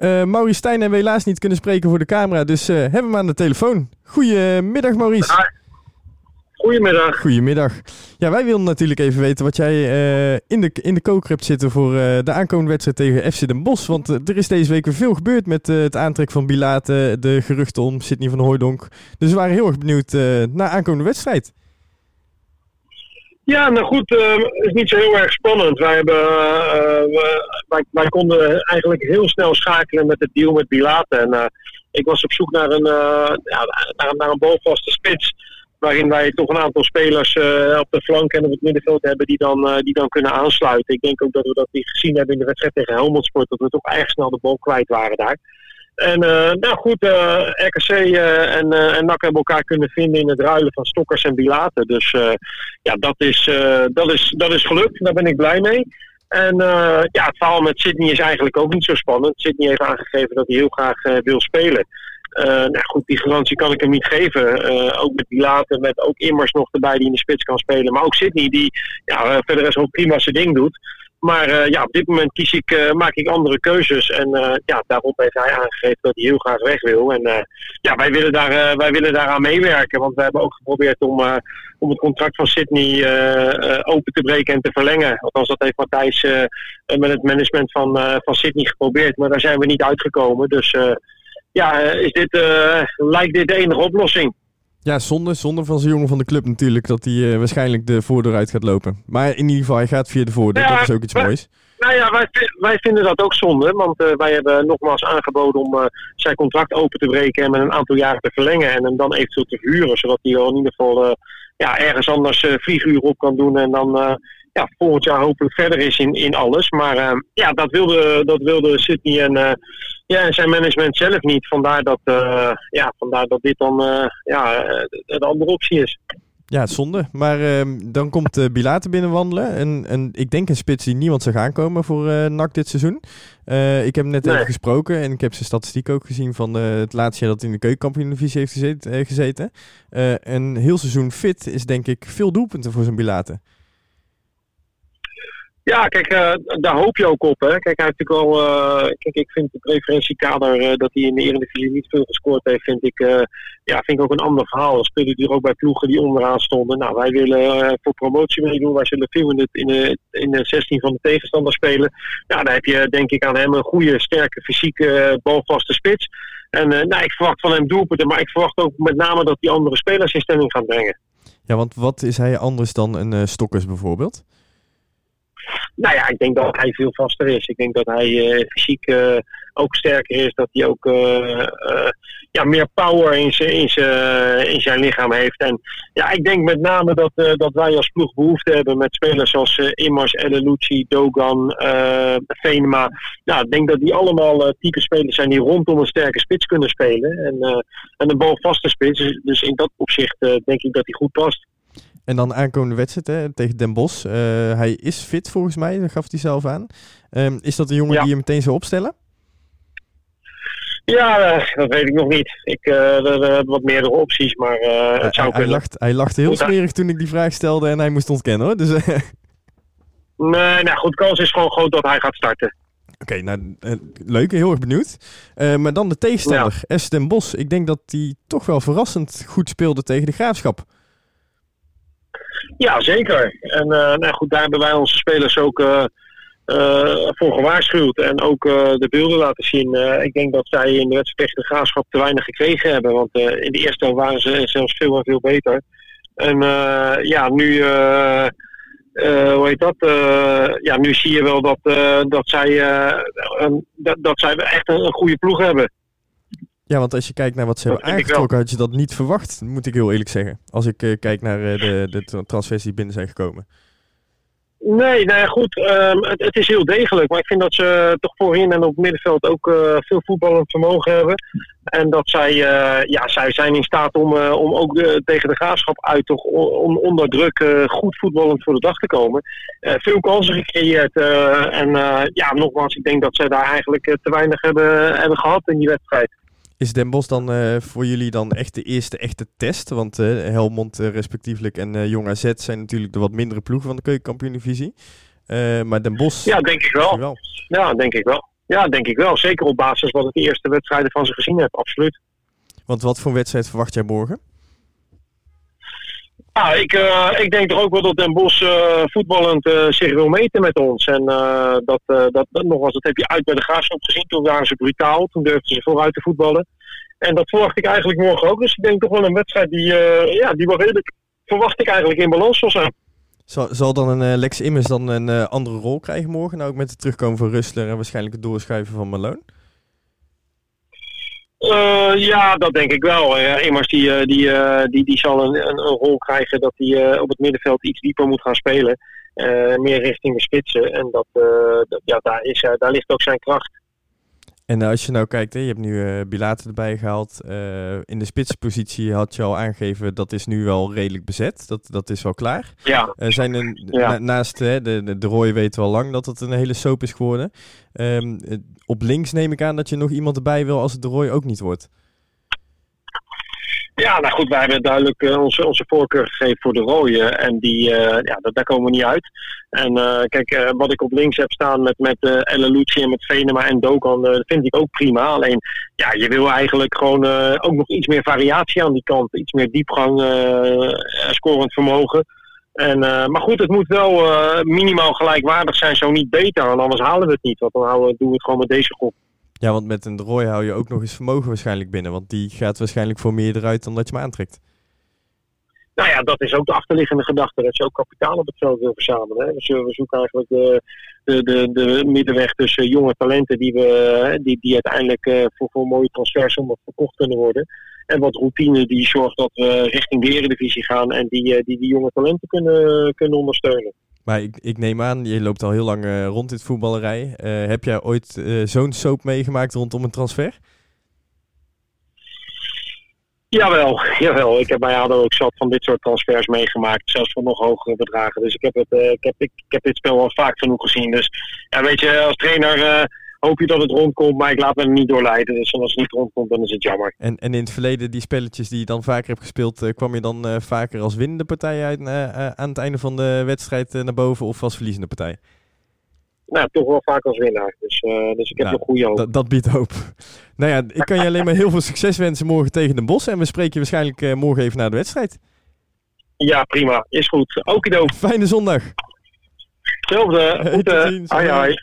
Uh, Maurice Stijn hebben we helaas niet kunnen spreken voor de camera, dus uh, hebben we hem aan de telefoon. Goedemiddag Maurice. Hi. Goedemiddag. Goedemiddag. Ja, wij wilden natuurlijk even weten wat jij uh, in, de, in de koker hebt zitten voor de aankomende wedstrijd tegen FC Den Bosch. Want er is deze week weer veel gebeurd met het aantrek van Bilate, de geruchten om Sidney van Hooijdonk. Dus we waren heel erg benieuwd naar aankomende wedstrijd. Ja, nou goed, het is niet zo heel erg spannend. Wij, hebben, uh, wij, wij, konden eigenlijk heel snel schakelen met het deal met Bilate. En uh, ik was op zoek naar een, ja, naar, naar, een balvaste spits. Waarin wij toch een aantal spelers op de flank en op het middenveld hebben die dan, die dan kunnen aansluiten. Ik denk ook dat we dat gezien hebben in de wedstrijd tegen Helmond Sport. Dat we toch erg snel de bal kwijt waren daar. En uh, nou goed, eh, RKC eh, en, en NAC hebben elkaar kunnen vinden in het ruilen van Stokkers en Bilaten. Dus ja, dat is, dat, is, dat is gelukt. Daar ben ik blij mee. En ja, het verhaal met Sydney is eigenlijk ook niet zo spannend. Sydney heeft aangegeven dat hij heel graag wil spelen. nou goed, die garantie kan ik hem niet geven. ook met Bilaten, met ook Immers nog erbij die in de spits kan spelen. Maar ook Sydney die ja, verder is ook prima zijn ding doet. Maar uh, ja, op dit moment kies ik, uh, maak ik andere keuzes. En uh, ja, daarop heeft hij aangegeven dat hij heel graag weg wil. En ja, wij willen, daar, wij willen daaraan meewerken. Want we hebben ook geprobeerd om, om het contract van Sydney open te breken en te verlengen. Althans, dat heeft Matthijs met het management van, van Sydney geprobeerd. Maar daar zijn we niet uitgekomen. Dus ja, is dit, lijkt dit de enige oplossing. Ja, zonde, zonde van zijn jongen van de club natuurlijk dat hij uh, waarschijnlijk de voordeur uit gaat lopen. Maar in ieder geval, hij gaat via de voordeur. dat is ook iets moois. Nou ja, wij, wij vinden dat ook zonde. Want uh, wij hebben nogmaals aangeboden om uh, zijn contract open te breken en met een aantal jaren te verlengen. En hem dan eventueel te verhuren. Zodat hij in ieder geval ja, ergens anders vlieguren op kan doen. En dan ja, volgend jaar hopelijk verder is in, in alles. Maar ja, dat wilde, dat wilde Sydney en ja, en zijn management zelf niet. Vandaar dat, uh, ja, vandaar dat dit dan uh, ja, de andere optie is. Ja, zonde. Maar uh, dan komt uh, Bilate binnenwandelen. En, en ik denk een spits die niemand zou gaan komen voor NAC dit seizoen. ik heb net even gesproken en ik heb zijn statistiek ook gezien van het laatste jaar dat hij in de keukenkampioen-divisie heeft gezeten. gezeten. een heel seizoen fit is denk ik veel doelpunten voor zijn Bilate. Ja, kijk, uh, daar hoop je ook op. Hè. Kijk, hij heeft natuurlijk al. Uh, kijk, ik vind de preferentiekader uh, dat hij in de Eredivisie niet veel gescoord heeft, vind ik, ja, vind ik ook een ander verhaal. Dan die er ook bij ploegen die onderaan stonden. Nou, wij willen voor promotie meedoen. Wij zullen veel in de, in, de, in de 16 van de tegenstander spelen. Ja, dan heb je denk ik aan hem een goede, sterke, fysieke, balvaste spits. En nou, ik verwacht van hem doelpunten, maar ik verwacht ook met name dat die andere spelers in stemming gaan brengen. Ja, want wat is hij anders dan een Stokkers bijvoorbeeld? Nou ja, ik denk dat hij veel vaster is. Ik denk dat hij uh, fysiek uh, ook sterker is. Dat hij ook uh, ja, meer power in zijn, in, in zijn lichaam heeft. En ja, ik denk met name dat, dat wij als ploeg behoefte hebben met spelers zoals Immers, Lucci, Dogan, Venema. Nou, ik denk dat die allemaal type spelers zijn die rondom een sterke spits kunnen spelen. En, en een balvaste spits. Dus, dus in dat opzicht denk ik dat hij goed past. En dan aankomende wedstrijd hè, tegen Den Bosch. Uh, hij is fit volgens mij, dat gaf hij zelf aan. Um, is dat een jongen die je meteen zou opstellen? Ja, uh, dat weet ik nog niet. Ik uh, er, er wat meerdere opties, maar het zou hij, lacht, hij lachte heel smerig toen ik die vraag stelde en hij moest ontkennen hoor. Dus, nee, nou goed, kans is gewoon groot dat hij gaat starten. Oké, okay, nou leuk, heel erg benieuwd. maar dan de tegenstander, ja. Den Bos. Ik denk dat hij toch wel verrassend goed speelde tegen de Graafschap. Ja, zeker. En uh, nou goed, daar hebben wij onze spelers ook uh, uh, voor gewaarschuwd. En ook de beelden laten zien. ik denk dat zij in de wedstrijd tegen de graafschap te weinig gekregen hebben. Want in de eerste helft waren ze zelfs veel en veel beter. En ja, nu... hoe heet dat? ja, nu zie je wel dat, dat, zij, dat, dat zij echt een goede ploeg hebben. Ja, want als je kijkt naar wat ze hebben aangetrokken, had je dat niet verwacht, moet ik heel eerlijk zeggen. Als ik uh, kijk naar uh, de, de transfers die binnen zijn gekomen. Nee, nou ja, goed. Um, het, het, is heel degelijk. Maar ik vind dat ze toch voorin en op het middenveld ook uh, veel voetballend vermogen hebben. En dat zij, ja, zij zijn in staat om, om ook tegen de graafschap uit toch on, onder druk goed voetballend voor de dag te komen. veel kansen gecreëerd. en ja, nogmaals, ik denk dat zij daar eigenlijk te weinig hebben, hebben gehad in die wedstrijd. Is Den Bosch dan uh, voor jullie dan echt de eerste echte test? Want uh, Helmond uh, respectievelijk en Jong AZ zijn natuurlijk de wat mindere ploegen van de keukenkampioen-divisie. maar Den Bosch... Ja, denk ik wel. wel. Ja, denk ik wel. Ja, denk ik wel. Zeker op basis wat ik de eerste wedstrijden van ze gezien heb, absoluut. Want wat voor wedstrijd verwacht jij morgen? Ja, ik, uh, ik denk toch ook wel dat Den Bos uh, voetballend uh, zich wil meten met ons. En dat, dat, dat, nogmaals, dat heb je uit bij de Graafschap gezien. Toen waren ze brutaal, toen durfden ze vooruit te voetballen. En dat verwacht ik eigenlijk morgen ook. Dus ik denk toch wel een wedstrijd die, ja, die wel redelijk, verwacht ik eigenlijk, in balans zal zijn. Zal, zal dan een Lex Immers dan een andere rol krijgen morgen? Nou ook met het terugkomen van Rustler en waarschijnlijk het doorschuiven van Malone? Uh, ja, dat denk ik wel. Immers die, die, die, die zal een, een, een rol krijgen dat hij op het middenveld iets dieper moet gaan spelen. meer richting de spitsen. En dat, dat ja, daar, is, daar ligt ook zijn kracht. En als je nou kijkt, hè, je hebt nu uh, Bilater erbij gehaald. Uh, in de spitspositie had je al aangegeven, dat is nu wel redelijk bezet. Dat, dat is wel klaar. Ja. Uh, zijn een, ja. naast hè, de, de, de Roy weten we al lang dat het een hele soap is geworden. Um, op links neem ik aan dat je nog iemand erbij wil als het de Roy ook niet wordt. Ja, nou goed, wij hebben duidelijk uh, onze, onze voorkeur gegeven voor de rode. En die, uh, ja, daar komen we niet uit. En uh, kijk, wat ik op links heb staan met, met uh, Lucci en met Venema en Dokan, dat vind ik ook prima. Alleen, ja, je wil eigenlijk gewoon ook nog iets meer variatie aan die kant. Iets meer diepgang, scorend vermogen. En, maar goed, het moet wel minimaal gelijkwaardig zijn, zo niet beter. Want anders halen we het niet. Want dan houden, doen we het gewoon met deze groep. Ja, want met een Roy hou je ook nog eens vermogen waarschijnlijk binnen. Want die gaat waarschijnlijk voor meer eruit dan dat je hem aantrekt. Nou ja, dat is ook de achterliggende gedachte. Dat je ook kapitaal op het veld wil verzamelen. Hè. Dus we zoeken eigenlijk de, de, de, de middenweg tussen jonge talenten die, we, die, die uiteindelijk uh, voor, voor mooie transfers verkocht kunnen worden. En wat routine die zorgt dat we richting de eredivisie gaan en die, uh, die, die jonge talenten kunnen, kunnen ondersteunen. Maar ik, ik neem aan, je loopt al heel lang uh, rond dit voetballerij. Uh, heb jij ooit uh, zo'n soap meegemaakt rondom een transfer? Jawel, jawel. Ik heb bij ADO ook zat van dit soort transfers meegemaakt. Zelfs voor nog hogere bedragen. Dus ik heb, het, ik heb, ik, ik, heb dit spel al vaak genoeg gezien. Dus ja, weet je, als trainer hoop je dat het rondkomt, maar ik laat me er niet doorleiden. Dus als het niet rondkomt, dan is het jammer. En, en in het verleden, die spelletjes die je dan vaker hebt gespeeld, uh, kwam je dan uh, vaker als winnende partij uit uh, aan het einde van de wedstrijd naar boven of als verliezende partij? Nou, toch wel vaak als winnaar. Dus, dus ik heb nou, nog goede hoop. Dat biedt hoop. nou ja, ik kan je alleen maar heel veel succes wensen morgen tegen de Bos. En we spreken je waarschijnlijk morgen even na de wedstrijd. Ja, prima. Is goed. Okido. Fijne zondag. Hetzelfde. Goed. Ai, ai.